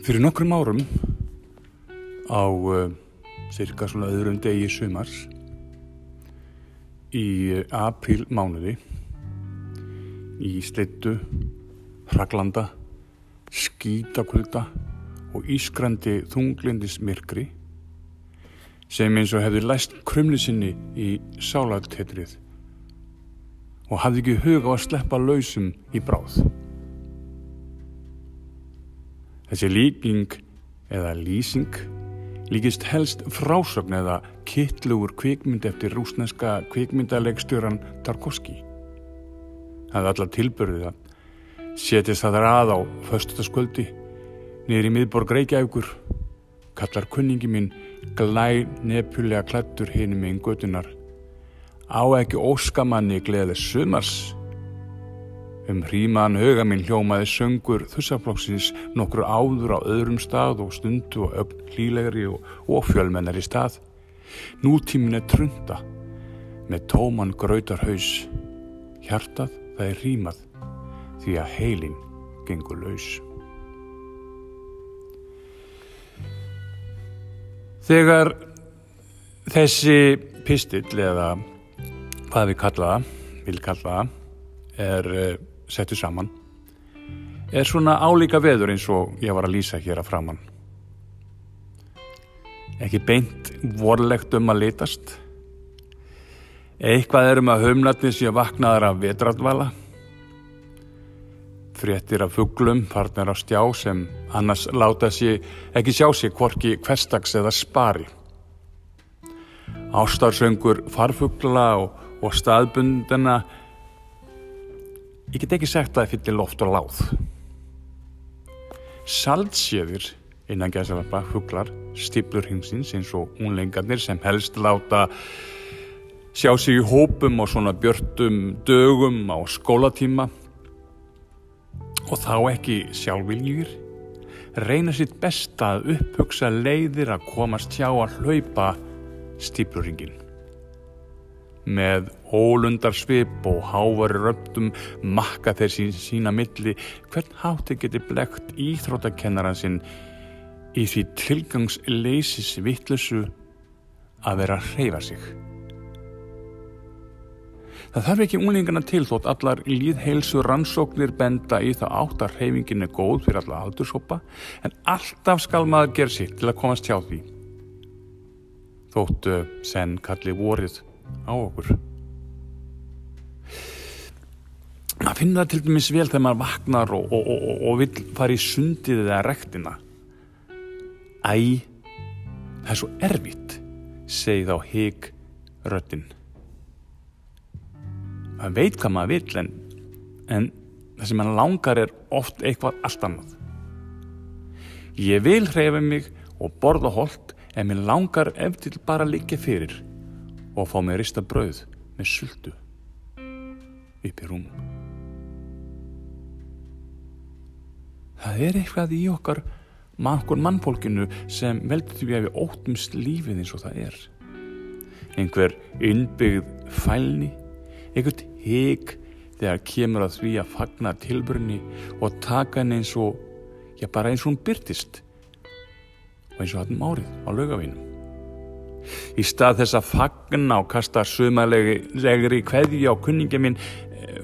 Fyrir nokkrum árum á uh, cirka svona öðrum degi sumars í uh, apríl mánuði í slittu, hraglanda, skítakvölda og ískrandi þunglindis myrkri sem eins og hefði læst krumli sinni í sálatetrið og hafði ekki huga á að sleppa lausum í bráð. Þessi líking eða lýsing líkist helst frásögn eða kittlugur kvikmynd eftir rúsneska kvikmyndalegstjóran Tarkovski. Það er allar tilbörðið að setjast það þar að á föstutaskvöldi niður í miðborg Reykjavíkur kallar kunningi minn glæ nepulega klættur hinum einn götunar á ekki óskamanni gleðið sumars um hrímaðan huga minn hljómaði söngur þussaflokksins nokkur áður á öðrum stað og stundu og ögn hlílegri og, og fjölmennar í stað. Nútímin er trunda með tóman grautar haus hjartað það er hrímað því að heilin gengur laus. Þegar þessi pistill eða hvað við kalla það, vil kalla það, er uh, settu saman, er svona álíka veður eins og ég var að lýsa hér að framann. Ekki beint vorlegt um að litast. Eitthvað er um að höfnatni sé vaknaðar af vetradvala. Fréttir af fugglum, farnar á stjá sem annars láta sér ekki sjá sér hvorki hverstags eða spari. Ástarsöngur farfuggla og, og staðbundina, ég get ekki sagt að það fyrir loft og láð. Saldsjöðir innan gæðsalapa fugglar, stiplur hinsins eins og unlengarnir sem helst láta sjá sig í hópum og svona björtum dögum á skólatíma og þá ekki sjálfviljur reyna sitt besta að upphugsa leiðir að komast hjá að hlaupa stípluringin með ólundar svip og hávari röptum makka þeir sín, sína milli hvern hátti geti blekt íþróttakennaran sinn í því tilgangsleysis vittlusu að vera að hreyfa sig Það þarf ekki unglingana til þótt allar líðheilsu rannsóknir benda í það átt að hreyfingin er góð fyrir alla aldurshópa en alltaf skal maður gera sitt til að komast hjá því. Þóttu senn kalli vorið á okkur. Það finnir það til dæmis vel þegar maður vaknar og, og, og, og vil fara í sundið eða rektina. Æ, það er svo erfitt, segi þá hig röttin maður veit hvað maður vill en, en það sem maður langar er oft eitthvað allt annað ég vil hreyfa mig og borða holt en mér langar eftir bara að liggja fyrir og fá mig rista brauð með sultu upp í rúm það er eitthvað í okkar mannkor mannfólkinu sem veldur því að við óttumst lífið eins og það er. Einhver innbyggð fælni einhvern hík þegar kemur að því að fagna tilbyrni og taka henni eins og já bara eins og hún byrtist og eins og hattum árið á lögavinum í stað þess að fagna og kasta sumalegri kveði á kunningja minn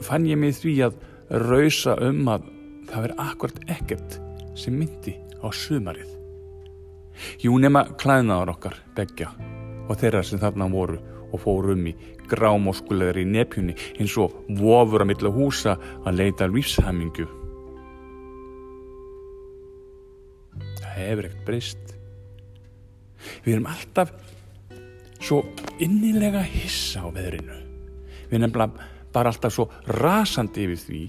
fann ég mig því að rausa um að það veri akkurat ekkert sem myndi á sumarið jú nema klæðnaðar okkar begja og þeirra sem þarna voru og fórum í grámóskulegar í nepjunni eins og vofur að milla húsa að leita lífshamingu. Það hefur ekkert breyst. Við erum alltaf svo innilega hissa á veðrinu. Við erum bara alltaf svo rasandi yfir því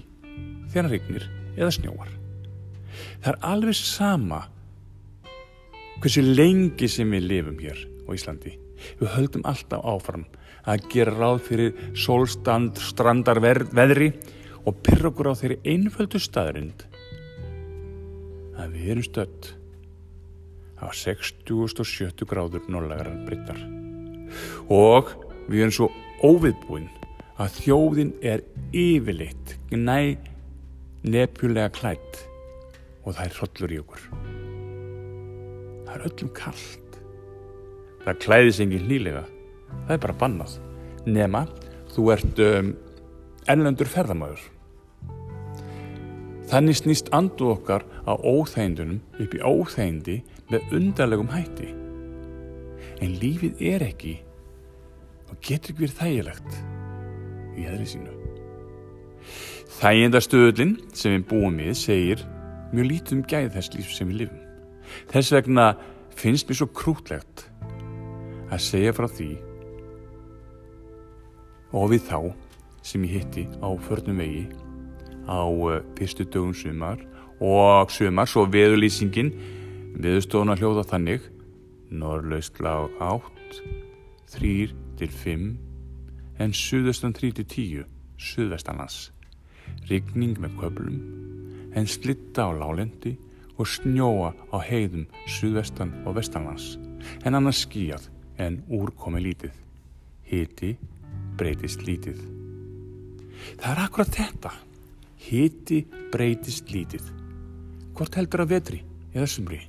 þegar regnir eða snjóar. Það er alveg sama hversu lengi sem við lifum hér á Íslandi. Við höldum alltaf áfram að gera ráð fyrir sólstand, strandar veðri og pyrra okkur á þeirri einföldu staðrind að við erum stött á 60.70 gráður nólagar bryttar og við erum svo óviðbúinn að þjóðin er yfirleitt næ nefjulega klætt og það er hrollur í okkur. Það er öllum kallt það klæðis engin hlýlega. Það er bara bannað. Nema þú ert um, ennlendur ferðamæður þannig snýst andu okkar á óþægindunum upp í óþægindi með undarlegum hætti. En lífið er ekki og getur ekki verið þægilegt í eðri sínu Þægindastuðlinn sem við búum við segir mjög lítið um gæð þess líf sem við lifum. Þess vegna finnst mér svo krútlegt að segja frá því og við þá sem ég hitti á förnum vegi á uh, fyrstu dögum sumar og sumar svo veðulýsingin viðstofna hljóða þannig norrlaust lag 8 3 til 5 en suðastan 3 til 10 suðvestanlands. Rigning með köplum en slitta á lálendi og snjóa á heiðum suðvestan og vestanlands. En annars skíjað en úrkomi lítið. Hiti breytist lítið. Það er akkurat þetta. Hiti breytist lítið. Hvort heldur að vetri eða sumri